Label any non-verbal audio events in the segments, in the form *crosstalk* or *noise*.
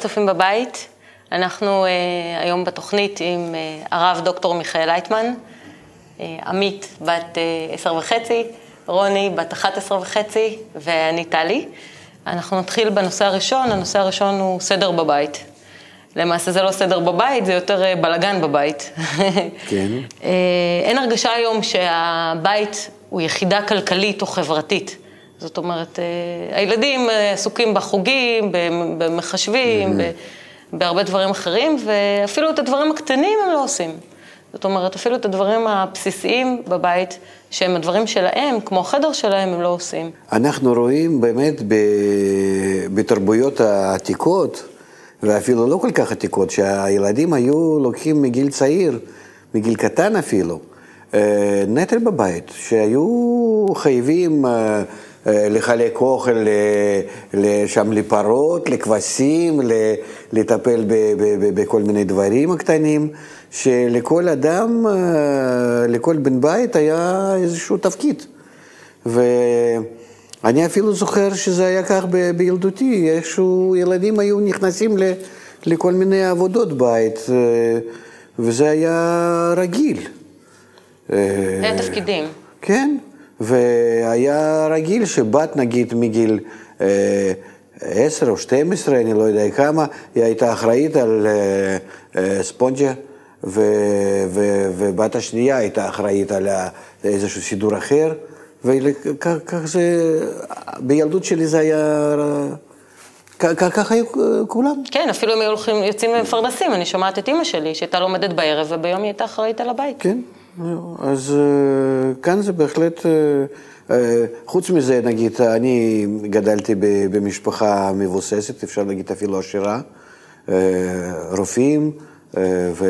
שלום לצופים בבית, אנחנו uh, היום בתוכנית עם uh, הרב דוקטור מיכאל לייטמן, uh, עמית בת uh, עשר וחצי, רוני בת אחת עשרה וחצי ואני טלי. אנחנו נתחיל בנושא הראשון, הנושא הראשון הוא סדר בבית. למעשה זה לא סדר בבית, זה יותר uh, בלגן בבית. *laughs* כן. uh, אין הרגשה היום שהבית הוא יחידה כלכלית או חברתית. זאת אומרת, אה, הילדים אה, עסוקים בחוגים, במחשבים, בהרבה דברים אחרים, ואפילו את הדברים הקטנים הם לא עושים. זאת אומרת, אפילו את הדברים הבסיסיים בבית, שהם הדברים שלהם, כמו החדר שלהם, הם לא עושים. אנחנו רואים באמת בתרבויות העתיקות, ואפילו לא כל כך עתיקות, שהילדים היו לוקחים מגיל צעיר, מגיל קטן אפילו, אה, נטל בבית, שהיו חייבים... אה, לחלק אוכל שם לפרות, לכבשים, לטפל בכל מיני דברים קטנים, שלכל אדם, אה, לכל בן בית היה איזשהו תפקיד. ואני אפילו זוכר שזה היה כך בילדותי, איכשהו ילדים היו נכנסים לכל מיני עבודות בית, אה, וזה היה רגיל. היה תפקידים. כן. והיה רגיל שבת נגיד מגיל אה, עשר או שתים עשרה, אני לא יודע כמה, היא הייתה אחראית על אה, אה, ספונג'ה, ובת השנייה הייתה אחראית על איזשהו סידור אחר, וכך זה, בילדות שלי זה היה... ככה היו כולם. כן, אפילו אם היו הולכים, יוצאים ומפרנסים, אני שומעת את אימא שלי, שהייתה לומדת בערב, וביום היא הייתה אחראית על הבית. כן. אז אה, כאן זה בהחלט, אה, אה, חוץ מזה, נגיד, אני גדלתי במשפחה מבוססת, אפשר להגיד אפילו עשירה, רופאים, ו...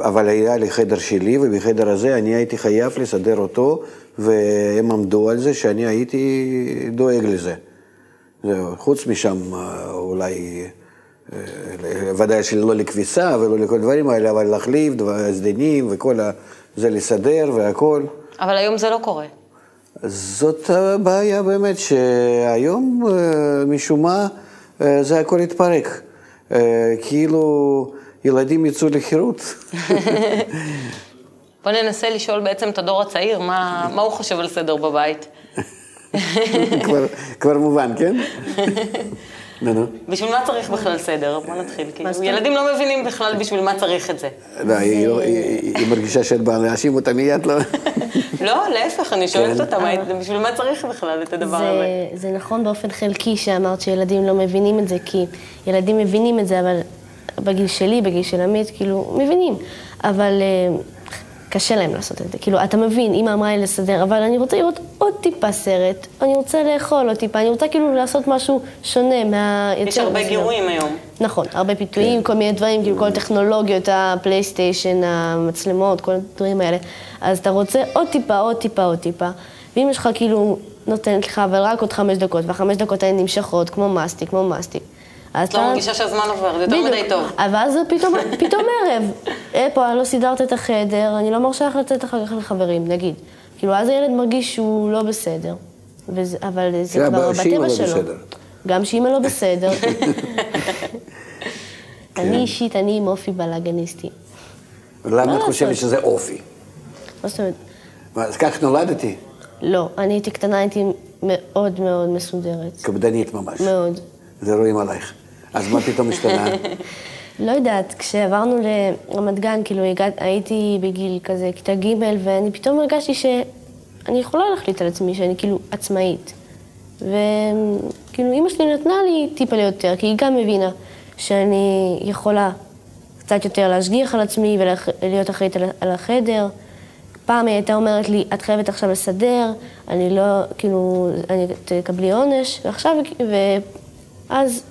אבל היה לי חדר שלי, ובחדר הזה אני הייתי חייב לסדר אותו, והם עמדו על זה שאני הייתי דואג לזה. זהו, חוץ משם אולי... ודאי שלא לכביסה ולא לכל הדברים האלה, אבל להחליף סדינים וכל ה... זה לסדר והכל. אבל היום זה לא קורה. זאת הבעיה באמת, שהיום משום מה זה הכל התפרק. כאילו ילדים יצאו לחירות. *laughs* בוא ננסה לשאול בעצם את הדור הצעיר, מה, מה הוא חושב על סדר בבית. *laughs* כבר, כבר מובן, כן? *laughs* נו. בשביל מה צריך בכלל סדר? בוא נתחיל. כאילו, ילדים לא מבינים בכלל בשביל מה צריך את זה. לא, היא מרגישה שאת באה להאשים אותה מיד, לא? לא, להפך, אני שואלת כן. אותה, בשביל מה צריך בכלל את הדבר הזה? זה נכון באופן חלקי שאמרת שילדים לא מבינים את זה, כי ילדים מבינים את זה, אבל בגיל שלי, בגיל של עמית, כאילו, מבינים. אבל אה, קשה להם לעשות את זה. כאילו, אתה מבין, אמא אמרה לי לסדר, אבל אני רוצה לראות עוד טיפה סרט, אני רוצה לאכול עוד טיפה, אני רוצה כאילו לעשות משהו שונה מה... יש הרבה גירויים היום. נכון, הרבה פיתויים, כן. כל מיני דברים, כאילו כל הטכנולוגיות, הפלייסטיישן, המצלמות, כל הדברים האלה. אז אתה רוצה עוד טיפה, עוד טיפה, עוד טיפה. ואם יש לך כאילו נותנת לך, אבל רק עוד חמש דקות, והחמש דקות האלה נמשכות, כמו מסטיק, כמו מסטיק. אז אתה... לא מרגישה שהזמן עובר, זה יותר מדי טוב. אבל אז פתאום, *laughs* פתאום ערב. איפה, לא סידרת את החדר, אני לא מרשה לך לצאת אחר כך לחברים, נגיד. כאילו, אז הילד מרגיש שהוא לא בסדר. וזה, אבל זה כבר בטבע לא שלו. בסדר. גם שאימא לא בסדר. *laughs* אני כן. אישית, אני עם אופי בלאגניסטי. למה את חושבת שזה אופי? מה זאת אומרת? אז כך נולדתי. לא, אני הייתי קטנה, הייתי מאוד מאוד מסודרת. קפדנית ממש. מאוד. זה רואים עלייך. אז מה פתאום השתנה? *laughs* לא יודעת, כשעברנו לרמת גן, כאילו הגעת, הייתי בגיל כזה, כיתה ג', ואני פתאום הרגשתי שאני יכולה להחליט על עצמי, שאני כאילו עצמאית. וכאילו אימא שלי נתנה לי טיפה ליותר, כי היא גם מבינה שאני יכולה קצת יותר להשגיח על עצמי ולהיות אחראית על החדר. פעם היא הייתה אומרת לי, את חייבת עכשיו לסדר, אני לא, כאילו, אני תקבלי עונש, ועכשיו, ואז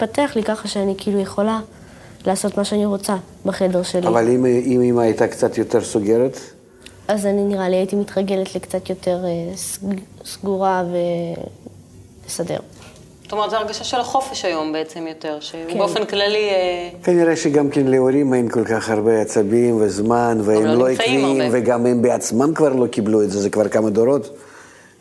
פתח לי ככה שאני כאילו יכולה לעשות מה שאני רוצה בחדר שלי. אבל אם, אם אמא הייתה קצת יותר סוגרת? אז אני נראה לי הייתי מתרגלת לקצת יותר אה, סגורה ולסדר. זאת אומרת, זו הרגשה של החופש היום בעצם יותר, שבאופן כן. כללי... אה, כנראה שגם כן להורים אין כל כך הרבה עצבים וזמן, והם לא, לא עקביים, וגם הם בעצמם כבר לא קיבלו את זה, זה כבר כמה דורות.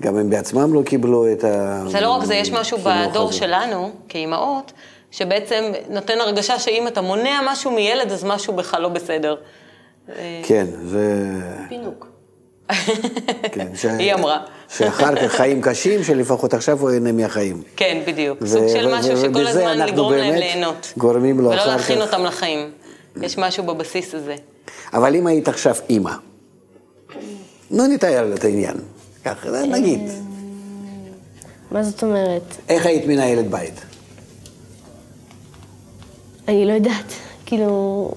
גם הם בעצמם לא קיבלו את ה... זה לא רק זה, יש משהו בדור הזה. שלנו, כאימהות, שבעצם נותן הרגשה שאם אתה מונע משהו מילד, אז משהו בך לא בסדר. כן, זה... פינוק. *laughs* כן, ש... היא אמרה. שאחר כך חיים קשים, שלפחות עכשיו הוא ייהנה מהחיים. כן, בדיוק. ו- סוג של ו- משהו שכל הזמן אנחנו לגרום להם ליהנות. גורמים לו ולא אחר להכין כך- אותם לחיים. יש משהו בבסיס הזה. אבל אם היית עכשיו אימא, נו נתאר את העניין, ככה, נגיד, מה זאת אומרת? איך היית מנהלת בית? אני לא יודעת. כאילו,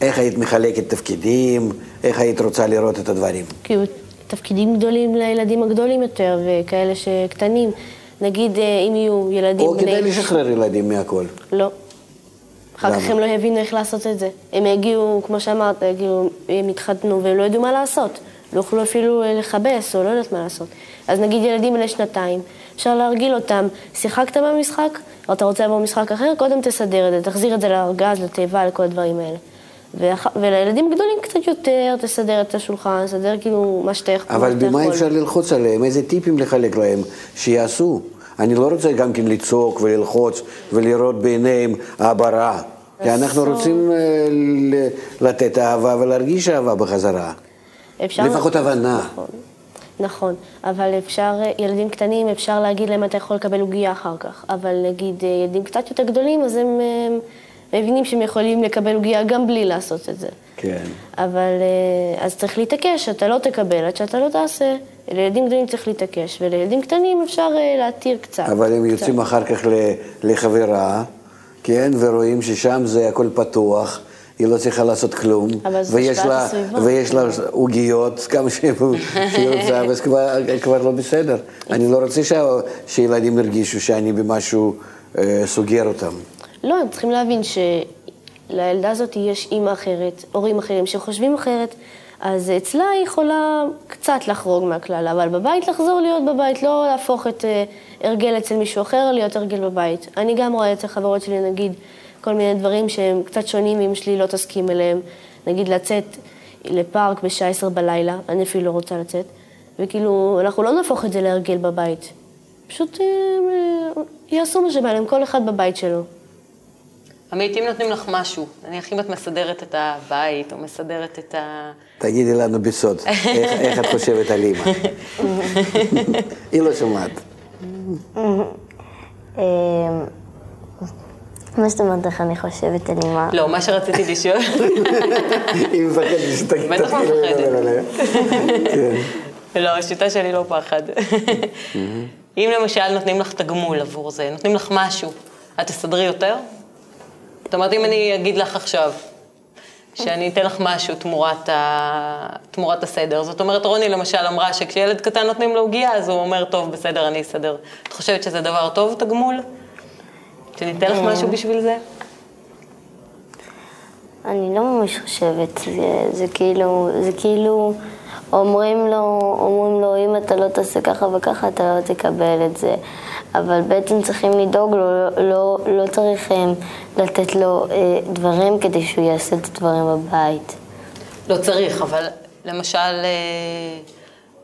איך היית מחלקת תפקידים? איך היית רוצה לראות את הדברים? כאילו, תפקידים גדולים לילדים הגדולים יותר, וכאלה שקטנים. נגיד, אה, אם יהיו ילדים או כדאי לשחרר ילדים מהכל. לא. אחר למה? כך הם לא יבינו איך לעשות את זה. הם יגיעו, כמו שאמרת, יגיעו, הם יתחתנו והם לא ידעו מה לעשות. לא יוכלו אפילו אה, לכבס או לא יודעת מה לעשות. אז נגיד ילדים בני שנתיים, אפשר להרגיל אותם, שיחקת במשחק, או אתה רוצה לעבור משחק אחר, קודם תסדר את זה, תחזיר את זה לארגז, לתיבה, לכל הדברים האלה. ואח... ולילדים גדולים קצת יותר, תסדר את השולחן, תסדר כאילו מה שאתה יכול. אבל במה. אפשר ללחוץ עליהם? איזה טיפים לחלק להם שיעשו? אני לא רוצה גם כן לצעוק וללחוץ ולראות בעיניהם אבא רע. כי אנחנו. רוצים אה, לתת אהבה ולהרגיש אהבה בחזרה. אפשר... לפחות הבנה. נכון, נכון, אבל אפשר, ילדים קטנים, אפשר להגיד להם אתה יכול לקבל עוגייה אחר כך, אבל נגיד ילדים קצת יותר גדולים, אז הם, הם מבינים שהם יכולים לקבל עוגייה גם בלי לעשות את זה. כן. אבל אה, אז צריך להתעקש, אתה לא תקבל עד שאתה לא תעשה. לילדים גדולים צריך להתעקש, ולילדים קטנים אפשר אה, להתיר קצת. אבל הם קצת. יוצאים אחר כך לחברה, כן, ורואים ששם זה הכל פתוח, היא לא צריכה לעשות כלום, ויש לה. ויש לה עוגיות כמה שהיא רוצה, ואז כבר, כבר לא בסדר. אני לא רוצה שילדים ירגישו שאני במשהו אה, סוגר אותם. לא, הם צריכים להבין שלילדה הזאת יש אימא אחרת, הורים אחרים שחושבים אחרת, אז אצלה היא יכולה קצת לחרוג מהכלל, אבל בבית לחזור להיות בבית, לא להפוך את אה, הרגל אצל מישהו אחר להיות הרגל בבית. אני גם רואה אצל חברות שלי, נגיד, כל מיני דברים שהם קצת שונים ואמא שלי לא תסכים אליהם. נגיד לצאת לפארק בשעה עשר בלילה, אני אפילו לא רוצה לצאת, וכאילו, אנחנו לא נהפוך את זה להרגל בבית. פשוט אה, אה, יעשו מה שבא להם, כל אחד בבית שלו. עמית, אם נותנים לך משהו, נניח אם את מסדרת את הבית, או מסדרת את ה... תגידי לנו בסוד, *laughs* איך, איך את חושבת על אימא? *laughs* היא לא שומעת. מה זאת אומרת איך אני חושבת על אימא? לא, מה שרציתי לשאול, *laughs* היא מפחדת שתגיד... בטח מפחדת. כן. לא, השיטה שלי לא פחד. *laughs* אם למשל נותנים לך תגמול עבור זה, נותנים לך משהו, את תסדרי יותר? זאת אומרת, אם אני אגיד לך עכשיו, שאני אתן לך משהו תמורת, ה... תמורת הסדר. זאת אומרת, רוני למשל אמרה שכשילד קטן נותנים לו עוגייה, אז הוא אומר, טוב, בסדר, אני אסדר. את חושבת שזה דבר טוב, תגמול? שניתן לך משהו בשביל זה? אני לא ממש חושבת, זה, זה כאילו, זה כאילו, אומרים לו, אומרים לו, אם אתה לא תעשה ככה וככה, אתה לא תקבל את זה. אבל בעצם צריכים לדאוג לו, לא, לא, לא צריך אה, לתת לו אה, דברים כדי שהוא יעשה את הדברים בבית. לא צריך, אבל למשל, אה,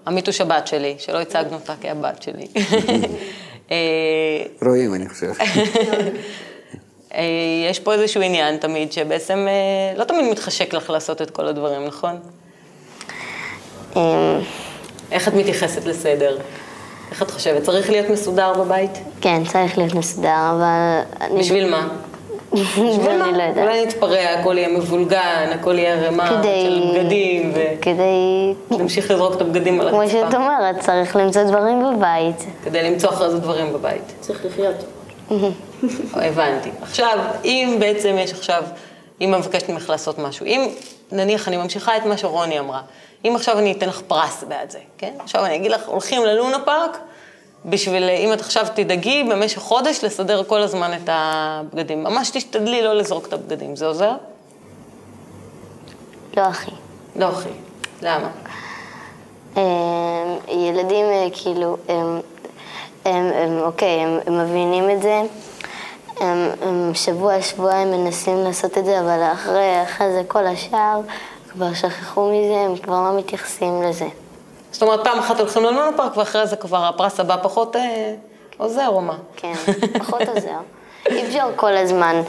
עמית הוא שבת שלי, שלא הצגנו אותה כהבת שלי. *laughs* אה, רואים, אני חושב. אה, יש פה איזשהו עניין תמיד, שבעצם אה, לא תמיד מתחשק לך לעשות את כל הדברים, נכון? אה, איך את מתייחסת לסדר? איך את חושבת? צריך להיות מסודר בבית? כן, צריך להיות מסודר, אבל... אני- בשביל מה? אני? לא יודעת. אולי נתפרע, הכל יהיה מבולגן, הכל יהיה ערימה כדי... של בגדים, כדי... ונמשיך לזרוק את הבגדים על כמו הרצפה. שאת אומרת, צריך למצוא דברים בבית. כדי למצוא אחרי זה דברים בבית. צריך לחיות. *laughs* הבנתי. עכשיו, אם בעצם יש עכשיו, אמא מבקשת ממך לעשות משהו, אם נניח אני ממשיכה את מה שרוני אמרה, אם עכשיו אני אתן לך פרס בעד זה, כן? עכשיו אני אגיד לך, הולכים ללונה פארק, בשביל, אם את עכשיו תדאגי במשך חודש לסדר כל הזמן את הבגדים. ממש תשתדלי לא לזרוק את הבגדים, זה עוזר? לא אחי. לא, אחי. למה? אמ, ילדים אה, כאילו, הם, הם, הם אוקיי, הם, הם מבינים את זה. הם, הם שבוע, שבועיים מנסים לעשות את זה, אבל אחרי, אחרי זה כל השאר כבר שכחו מזה, הם כבר לא מתייחסים לזה. זאת אומרת, פעם אחת הולכים ללונה פארק, ואחרי זה כבר הפרס הבא פחות אה, עוזר, או מה? כן, פחות עוזר. אי אפשר כל הזמן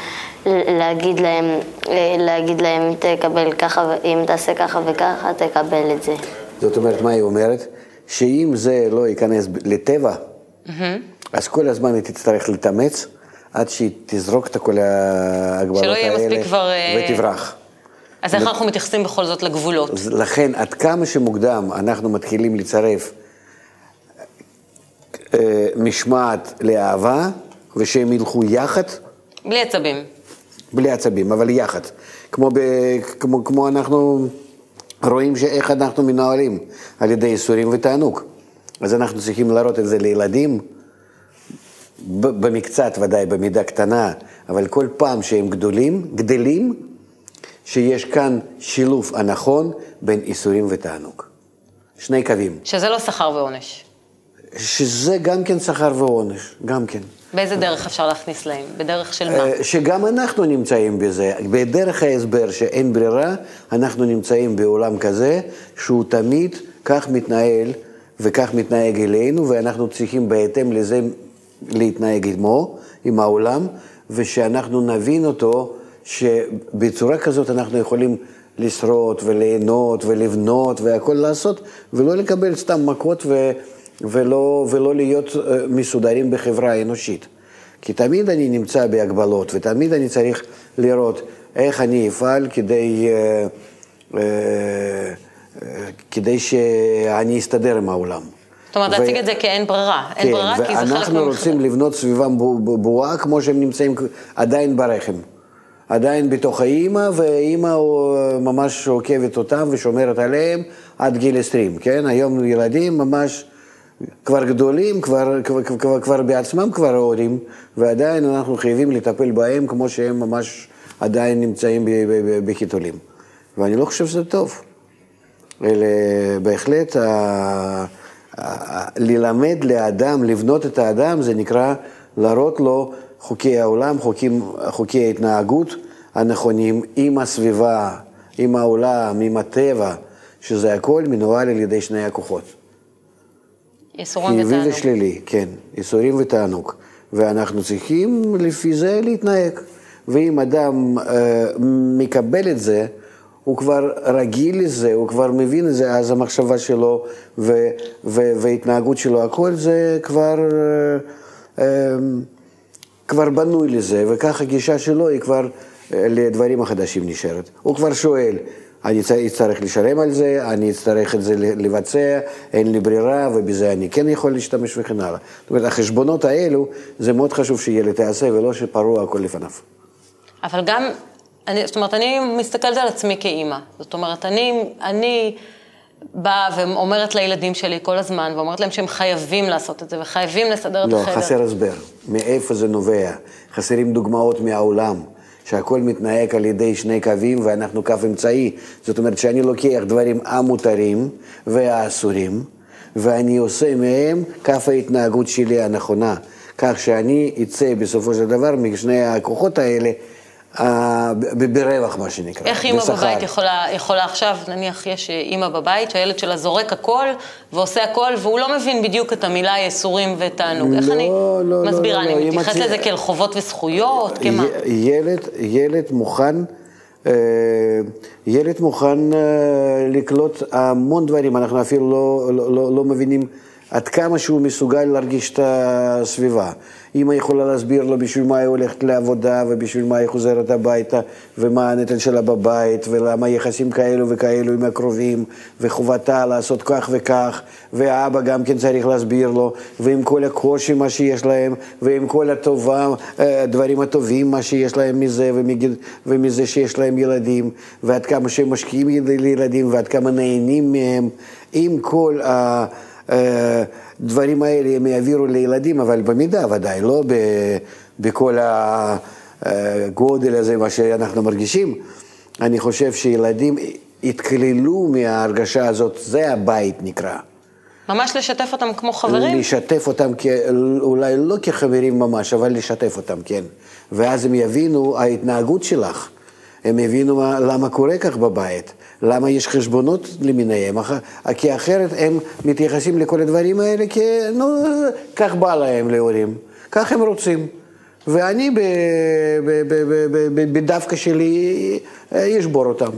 להגיד להם, אה, להגיד להם, אם תקבל ככה, אם תעשה ככה וככה, תקבל את זה. זאת אומרת, מה היא אומרת? שאם זה לא ייכנס לטבע, אז כל הזמן היא תצטרך להתאמץ עד שהיא תזרוק את כל ההגבלות שלא האלה יהיה מספיק כבר, אה, ותברח. אז איך אנחנו מתייחסים בכל זאת לגבולות? לכן, עד כמה שמוקדם אנחנו מתחילים לצרף אה, משמעת לאהבה, ושהם ילכו יחד, בלי עצבים. בלי עצבים, אבל יחד. כמו, ב, כמו, כמו אנחנו רואים שאיך אנחנו מנוהלים על ידי ייסורים ותענוג. אז אנחנו צריכים להראות את זה לילדים, במקצת ודאי, במידה קטנה, אבל כל פעם שהם גדולים, גדלים, שיש כאן שילוב הנכון בין ייסורים ותענוג. שני קווים, שזה לא שכר ועונש. שזה גם כן שכר ועונש, גם כן. באיזה דרך אפשר להכניס להם? בדרך של מה? אה, שגם אנחנו נמצאים בזה. בדרך ההסבר שאין ברירה, אנחנו נמצאים בעולם כזה, שהוא תמיד כך מתנהל וכך מתנהג אלינו, ואנחנו צריכים בהתאם לזה להתנהג עמו, עם העולם, ושאנחנו נבין אותו, שבצורה כזאת אנחנו יכולים לשרוד וליהנות ולבנות והכל לעשות, ולא לקבל סתם מכות ו... ולא, ולא להיות אה, מסודרים בחברה האנושית. כי תמיד אני נמצא בהגבלות, ותמיד אני צריך לראות איך אני אפעל כדי, אה, אה, כדי שאני אסתדר עם העולם. זאת אומרת, ו- להציג את זה כאין ברירה. אין ברירה כי זה חלק ואנחנו ממך- רוצים לבנות סביבם בו- בו- בועה כמו שהם נמצאים עדיין ברחם. עדיין בתוך האימא, והאימא אה, ממש עוקבת אותם ושומרת עליהם עד גיל 20, כן? היום ילדים ממש כבר גדולים, כבר, כבר, כבר, כבר בעצמם כבר הורים, ועדיין אנחנו חייבים לטפל בהם כמו שהם ממש עדיין נמצאים בחיתולים. ואני לא חושב שזה טוב. אלא בהחלט ה... ה- ללמד לאדם, לבנות את האדם, זה נקרא להראות לו חוקי העולם, חוקים, חוקי ההתנהגות הנכונים עם הסביבה, עם העולם, עם הטבע, שזה הכל מנוהל על ידי שני הכוחות. ייסורים חיובי ותענוג. ושלילי, כן, ייסורים ותענוג. ואנחנו צריכים לפי זה להתנהג. ואם אדם אה, מקבל את זה, הוא כבר רגיל לזה, הוא כבר מבין את זה, אז המחשבה שלו ו- ו- וההתנהגות שלו, הכל זה כבר, אה, אה, כבר בנוי לזה, וכך הגישה שלו היא כבר אה, לדברים החדשים נשארת. הוא כבר שואל, אני אצטרך לשלם על זה, אני אצטרך את זה לבצע, אין לי ברירה, ובזה אני כן יכול להשתמש וכן הלאה. זאת אומרת, החשבונות האלו, זה מאוד חשוב שילד יעשה, ולא שפרוע הכל לפניו. אבל גם, אני, זאת אומרת, אני מסתכלת על עצמי כאימא. זאת אומרת, אני, אני באה ואומרת לילדים שלי כל הזמן, ואומרת להם שהם חייבים לעשות את זה, וחייבים לסדר את לא, החדר. חסר הסבר. מאיפה זה נובע? חסרים דוגמאות מהעולם. שהכל מתנהג על ידי שני קווים ואנחנו קו אמצעי. זאת אומרת שאני לוקח דברים המותרים והאסורים, ואני עושה מהם קו ההתנהגות שלי הנכונה. כך שאני אצא בסופו של דבר משני הכוחות האלה ברווח, מה שנקרא. איך אימא. בבית יכולה, יכולה עכשיו, נניח יש אימא בבית שהילד שלה זורק הכל ועושה הכל והוא לא מבין בדיוק את המילה ייסורים ותענוג. איך לא, אני לא, לא, מסבירה? לא, לא, אני את- לזה כאל חובות וזכויות? כמה? ילד, ילד מוכן, אה, ילד מוכן אה, לקלוט המון דברים, אנחנו אפילו לא, לא, לא, לא מבינים עד כמה שהוא מסוגל להרגיש את הסביבה. אמא יכולה להסביר לו בשביל מה היא הולכת לעבודה ובשביל מה היא חוזרת הביתה ומה הנטל שלה בבית ולמה יחסים כאלו וכאלו עם הקרובים וחובתה לעשות כך וכך והאבא גם כן צריך להסביר לו ועם כל הקושי מה שיש להם ועם כל הטובה, אה, הדברים הטובים מה שיש להם מזה ומגיד, ומזה שיש להם ילדים ועד כמה שהם משקיעים לילדים ועד כמה נהנים מהם עם כל ה... הדברים האלה הם יעבירו לילדים, אבל במידה ודאי, לא ב- בכל הגודל הזה, מה שאנחנו מרגישים. אני חושב שילדים יתקללו מההרגשה הזאת, זה הבית נקרא. ממש לשתף אותם כמו חברים? לשתף אותם, כ... אולי לא כחברים ממש, אבל לשתף אותם, כן. ואז הם יבינו ההתנהגות שלך. הם הבינו מה, למה קורה כך בבית, למה יש חשבונות למיניהם, כי אחרת הם מתייחסים לכל הדברים האלה כי, נו, כך בא להם להורים, כך הם רוצים. ואני בדווקא שלי אה, אשבור אותם.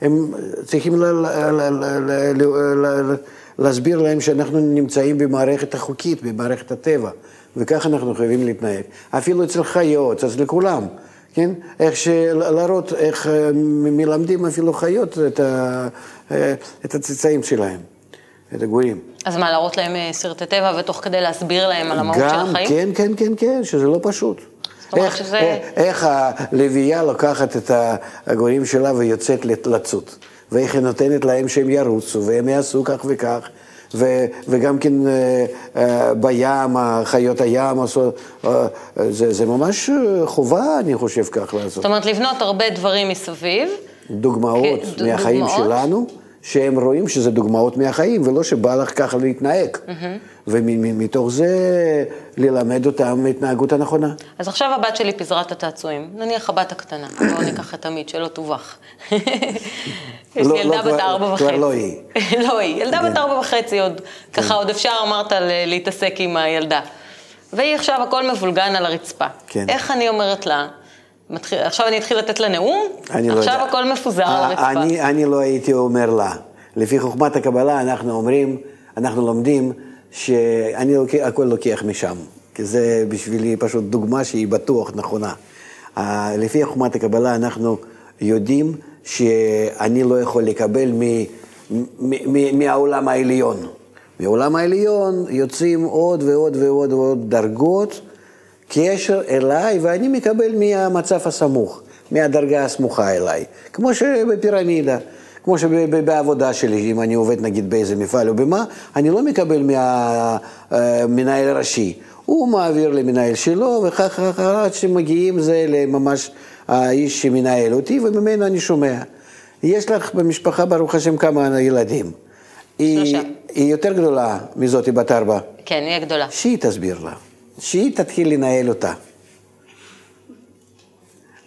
הם צריכים להסביר להם שאנחנו נמצאים במערכת החוקית, במערכת הטבע, וככה אנחנו חייבים להתנהג. אפילו אצל חיות, אצל כולם, כן? איך. להראות איך אה, מלמדים אפילו חיות את, ה... אה, את הצאצאים שלהם, את הגורים. אז מה, להראות להם אה, סרטי טבע ותוך כדי להסביר להם על המהות של החיים? כן, כן, כן, כן, שזה לא פשוט. איך, שזה- איך, איך הלוויה לוקחת את הגורים שלה ויוצאת לצוד, ואיך היא נותנת להם שהם ירוצו, והם יעשו כך וכך, ו, וגם כן אה, אה, בים, חיות הים אה, זה, זה ממש חובה, אני חושב, כך לעשות. זאת אומרת, לבנות הרבה דברים מסביב. דוגמאות כן, מהחיים דוגמאות. שלנו, שהם רואים שזה דוגמאות מהחיים, ולא שבא לך ככה להתנהג. ומתוך זה ללמד אותם התנהגות הנכונה. אז עכשיו הבת שלי פיזרה את הצעצועים, נניח הבת הקטנה, *coughs* בואו ניקח את עמית, שלא תובך. יש לא, לי ילדה לא, בת כבר- ארבע כבר וחצי. לא היא. *laughs* לא היא, ילדה בת כן. ארבע וחצי עוד, ככה עוד אפשר, אמרת, להתעסק עם הילדה. והיא עכשיו, הכל מבולגן על הרצפה. כן. איך אני אומרת לה, מתחיל- עכשיו אני אתחיל לתת לה נאום, אני לא עכשיו יודע. הכל מפוזר על אה, הרצפה. אני, אני לא הייתי אומר לה. לפי חוכמת הקבלה אנחנו אומרים, אנחנו לומדים שאני לוקח, הכל לוקח משם. כי זה בשבילי פשוט דוגמה שהיא בטוח נכונה. אה, לפי חוכמת הקבלה אנחנו יודעים שאני לא יכול לקבל מ, מ, מ, מהעולם העליון. מהעולם העליון יוצאים עוד ועוד ועוד ועוד דרגות. קשר אליי, ואני מקבל מהמצב הסמוך, מהדרגה הסמוכה אליי. כמו שבפירמידה, כמו שבעבודה שלי, אם אני עובד נגיד באיזה מפעל או במה, אני לא מקבל מהמנהל הראשי. הוא מעביר למנהל שלו, וככה ככה, עד שמגיעים זה לממש האיש שמנהל אותי, וממנו אני שומע. יש לך במשפחה, ברוך השם, כמה ילדים. היא, שלושה. היא יותר גדולה מזאתי בת ארבע. כן, היא הגדולה. שהיא תסביר לה, שהיא תתחיל לנהל אותה.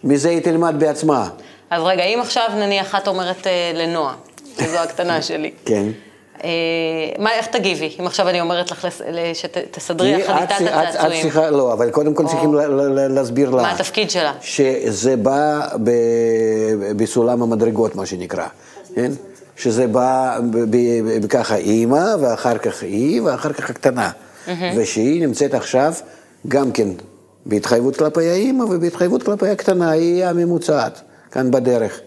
מזה היא תלמד בעצמה. אז רגע, אם עכשיו נניח את אומרת אה, לנועה, שזו הקטנה *laughs* שלי, כן. אה, מה, איך תגיבי? אם עכשיו אני אומרת לך לס- שתסדרי לך את- את- את הצעצועים. צריכה, לא, אבל קודם כל צריכים ל- ל- להסביר לה. מה התפקיד שלה? שזה בא ב- בסולם המדרגות, מה שנקרא, כן? שזה בא ב- ב- ב- ככה אימא, ואחר כך היא, ואחר כך הקטנה. ושהיא נמצאת עכשיו גם כן בהתחייבות כלפי האימא ובהתחייבות כלפי הקטנה, היא הממוצעת, כאן בדרך.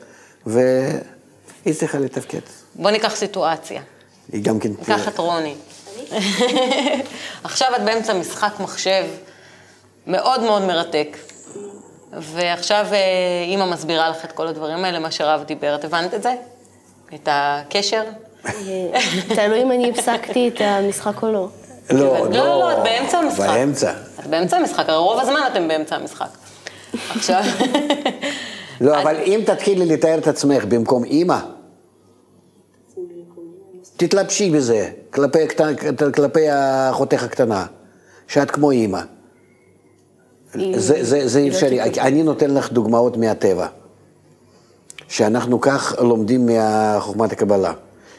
והיא צריכה לתפקד. בוא ניקח סיטואציה. היא גם כן... ניקח את רוני. עכשיו את באמצע משחק מחשב מאוד מאוד מרתק, ועכשיו אה, אימא מסבירה לך את כל הדברים האלה, מה שרב דיבר. את הבנת את זה? את הקשר? אה, תלוי אם אני הפסקתי את המשחק או לא. לא, לא, לא, לא, את באמצע המשחק. באמצע. את באמצע המשחק, הרי רוב הזמן אתם באמצע המשחק. עכשיו... לא, אבל אם תתחילי לתאר את עצמך במקום אימא, תתלבשי בזה, כלפי, אחותך הקטנה, שאת כמו אימא. זה, זה, זה היא לא אפשרי. אני נותן לך דוגמאות מהטבע, שאנחנו כך לומדים מחוכמת הקבלה,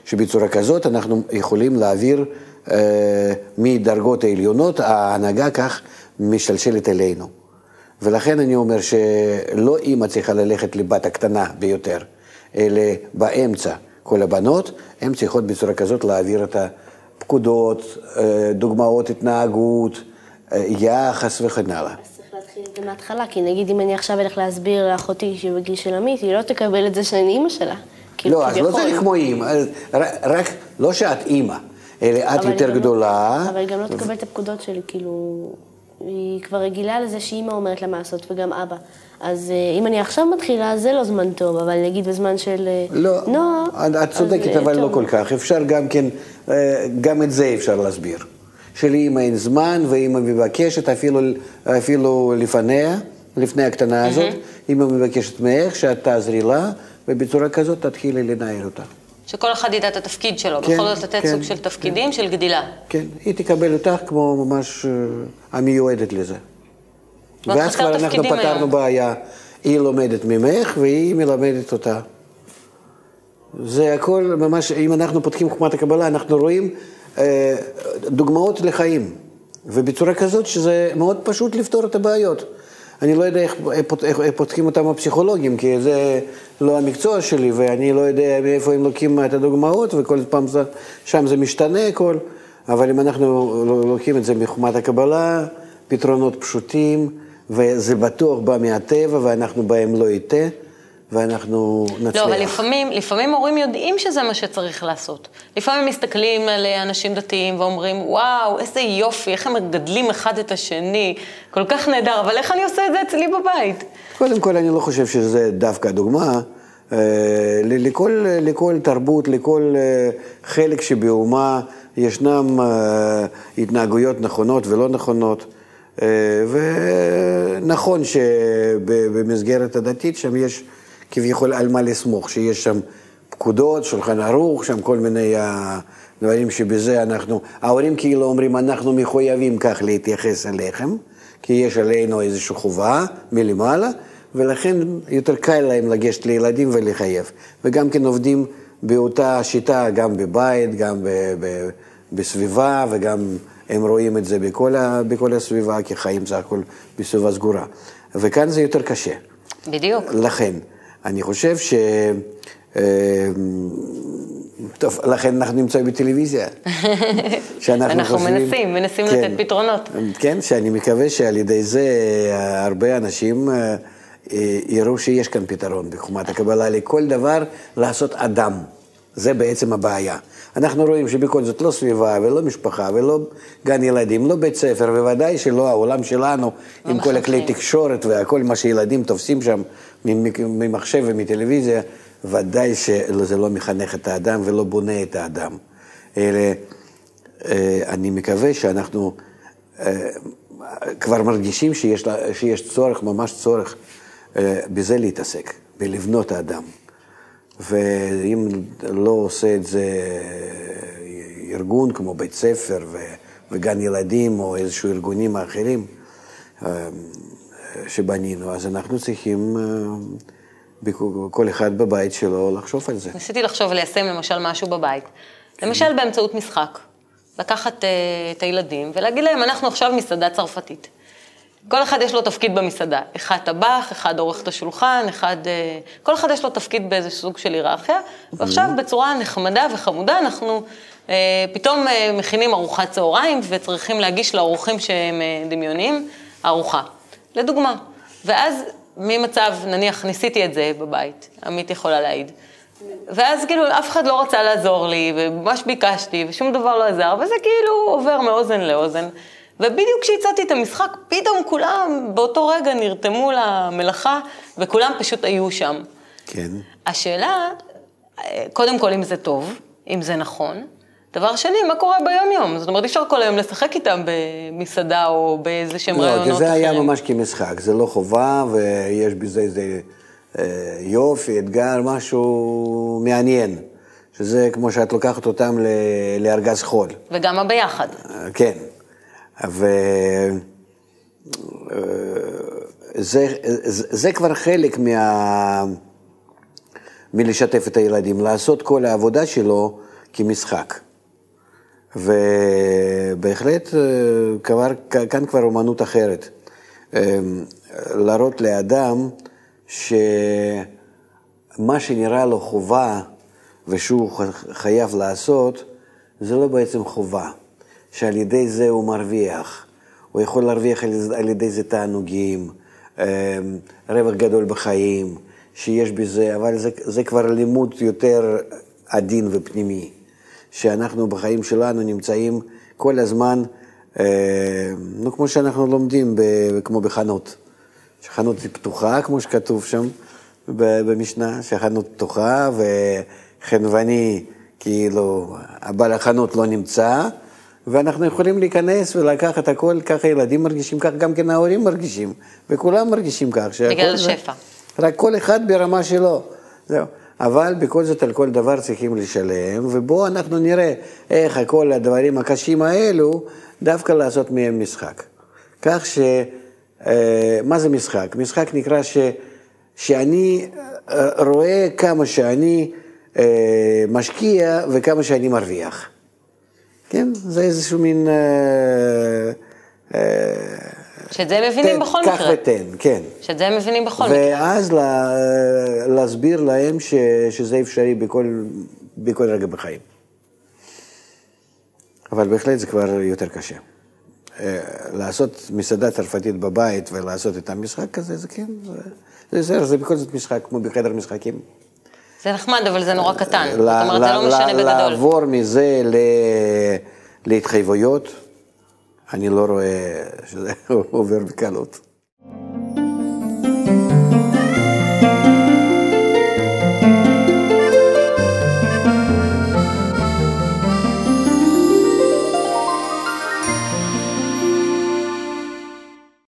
שבצורה כזאת אנחנו יכולים להעביר מדרגות העליונות, ההנהגה כך משתלשלת אלינו. ולכן אני אומר שלא אימא צריכה ללכת לבת הקטנה ביותר, אלא באמצע. כל הבנות, הן צריכות בצורה כזאת להעביר את הפקודות, אה, דוגמאות התנהגות, אה, יחס וכן הלאה. להתחיל את זה מההתחלה, כי נגיד אם אני עכשיו אלך להסביר לאחותי שהיא בגיל של עמית, היא לא תקבל את זה שאני אימא שלה. כאילו, לא, אז לא. צריך כמו אימא, רק לא שאת אימא, היא יותר לא- גדולה. אבל היא גם לא תקבל את הפקודות שלי, כאילו... היא כבר רגילה לזה שאימא אומרת לה מה לעשות, וגם אבא. אז אה, אם אני עכשיו מתחילה, זה לא זמן טוב, אבל נגיד בזמן של אה, לא, נועה... את- את צודקת, אה, אבל לא. כל כך. אפשר גם כן, גם את זה אפשר להסביר. שלאמא אין זמן, ואמא מבקשת אפילו, אפילו לפניה, לפני הקטנה הזאת, אמא מבקשת ממך שאת תעזרי לה, ובצורה כזאת תתחילי לנהל אותה. שכל אחד ידע את התפקיד שלו, כן, בכל זאת לתת כן, סוג של תפקידים של גדילה. כן, היא תקבל אותך כמו ממש אה, המיועדת לזה. ואז כבר אנחנו פתרנו היום. בעיה. היא לומדת ממך והיא מלמדת אותה. זה הכל ממש, אם אנחנו פותחים חוכמת הקבלה, אנחנו רואים אה, דוגמאות לחיים, ובצורה כזאת שזה מאוד פשוט לפתור את הבעיות. אני לא יודע איך, איך, איך פותחים אותם הפסיכולוגים, כי זה לא המקצוע שלי, ואני לא יודע מאיפה הם לוקחים את הדוגמאות, וכל פעם זה, שם זה משתנה הכל, אבל אם אנחנו לוקחים את זה מחוכמת הקבלה, פתרונות פשוטים, וזה בטוח בא מהטבע, ואנחנו בהם לא יטעה. ואנחנו נצליח. לא, אבל לפעמים, לפעמים הורים יודעים שזה מה שצריך לעשות. לפעמים מסתכלים על אנשים דתיים ואומרים, וואו, איזה יופי, איך הם מגדלים אחד את השני, כל כך נהדר, אבל איך אני עושה את זה אצלי בבית? קודם כל, אני לא חושב שזה דווקא דוגמה. אה, לכל, לכל תרבות, לכל אה, חלק שבאומה ישנם אה, התנהגויות נכונות ולא נכונות. ונכון שבמסגרת הדתית שם יש כביכול על מה לסמוך, שיש שם פקודות, שולחן ערוך, שם כל מיני דברים שבזה אנחנו, ההורים כאילו אומרים, אנחנו מחויבים כך להתייחס אליכם, כי יש עלינו איזושהי חובה מלמעלה, ולכן יותר קל להם לגשת לילדים ולחייב. וגם כן עובדים באותה שיטה, גם בבית, גם ב, ב, בסביבה, וגם הם רואים את זה בכל, ה, בכל הסביבה, כי חיים זה הכל בסביבה סגורה. וכאן זה יותר קשה. בדיוק. לכן. אני חושב ש... אה, טוב, לכן אנחנו נמצאים בטלוויזיה. *laughs* אנחנו חושבים, מנסים, מנסים כן, לתת פתרונות. כן, שאני מקווה שעל ידי זה הרבה אנשים אה, יראו שיש כאן פתרון בחומת הקבלה לכל דבר לעשות אדם. זה בעצם הבעיה. אנחנו רואים שבכל זאת לא סביבה ולא משפחה ולא גן ילדים, לא בית ספר, וודאי שלא העולם שלנו עם כל הכלי תקשורת והכל מה שילדים תופסים שם ממחשב ומטלוויזיה, ודאי שזה לא מחנך את האדם ולא בונה את האדם. אלא אה, אני מקווה שאנחנו אה, כבר מרגישים שיש, שיש צורך, ממש צורך, אה, בזה להתעסק, בלבנות האדם. ואם לא עושה את זה ארגון כמו בית ספר וגן ילדים או איזשהו ארגונים האחרים אה, שבנינו, אז אנחנו צריכים אה, כל אחד בבית שלו לחשוב על זה. ניסיתי לחשוב ליישם למשל משהו בבית. למשל באמצעות משחק. לקחת uh, את הילדים ולהגיד להם, אנחנו עכשיו מסעדה צרפתית. כל אחד יש לו תפקיד במסעדה. אחד טבח, אחד עורך את השולחן, אחד... אה, כל אחד יש לו תפקיד באיזה סוג של היררכיה, ועכשיו בצורה נחמדה וחמודה אנחנו אה, פתאום אה, מכינים ארוחת צהריים וצריכים להגיש לאורחים שהם דמיוניים ארוחה. לדוגמה. ואז ממצב, נניח, ניסיתי את זה בבית, עמית יכולה להעיד. ואז כאילו אף אחד לא רצה לעזור לי, וממש ביקשתי, ושום דבר לא עזר, וזה כאילו עובר מאוזן לאוזן. ובדיוק כשהצעתי את המשחק, פתאום כולם באותו רגע נרתמו למלאכה, וכולם פשוט היו שם. כן. השאלה, קודם כל, אם זה טוב, אם זה נכון. דבר שני, מה קורה ביום-יום? זאת אומרת, אי אפשר כל היום לשחק איתם במסעדה או באיזה שהם לא, רעיונות אחרים. לא, זה היה ממש כמשחק, זה לא חובה, ויש בזה איזה אה, יופי, אתגר, משהו מעניין. שזה כמו שאת לוקחת אותם לארגז חול. וגם הביחד. כן. וזה זה כבר חלק מה... מלשתף את הילדים, לעשות כל העבודה שלו כמשחק. ובהחלט כבר, כאן כבר אומנות אחרת. להראות לאדם שמה שנראה לו חובה ושהוא חייב לעשות, זה לא בעצם חובה. שעל ידי זה הוא מרוויח. הוא יכול להרוויח על ידי זה תענוגים, אמ, רווח גדול בחיים, שיש בזה, אבל זה, זה כבר לימוד יותר עדין ופנימי, שאנחנו בחיים שלנו נמצאים כל הזמן, אמ, נו, כמו שאנחנו לומדים, ב, כמו בחנות. שחנות היא פתוחה, כמו שכתוב שם במשנה, שהחנות פתוחה וחנווני, כאילו, הבעל החנות לא נמצא, ואנחנו יכולים להיכנס ולקחת הכל, ככה ילדים מרגישים כך, גם כן ההורים מרגישים, וכולם מרגישים כך. בגלל השפע. רק כל אחד ברמה שלו, זהו. אבל בכל זאת על כל דבר צריכים לשלם, ובואו אנחנו נראה איך כל הדברים הקשים האלו, דווקא לעשות מהם משחק. כך ש... אה, מה זה משחק? משחק נקרא שאני אה, רואה כמה שאני אה, משקיע וכמה שאני מרוויח. כן? זה איזשהו מין... שאת זה מבינים בכל קח מקרה. ותן, כן. שאת זה מבינים בכל מקרה. ואז לה, להסביר להם ש, שזה אפשרי בכל, בכל רגע בחיים. אבל בהחלט זה כבר יותר קשה. אה, לעשות מסעדה צרפתית בבית ולעשות את המשחק כזה, זה כן, זה, זה, זה בכל זאת משחק כמו בחדר משחקים. זה נחמד, אבל זה נורא קטן. זאת אומרת, זה לא משנה בגדול. לעבור מזה ל... להתחייבויות, אני לא רואה שזה *laughs* עובר בקלות.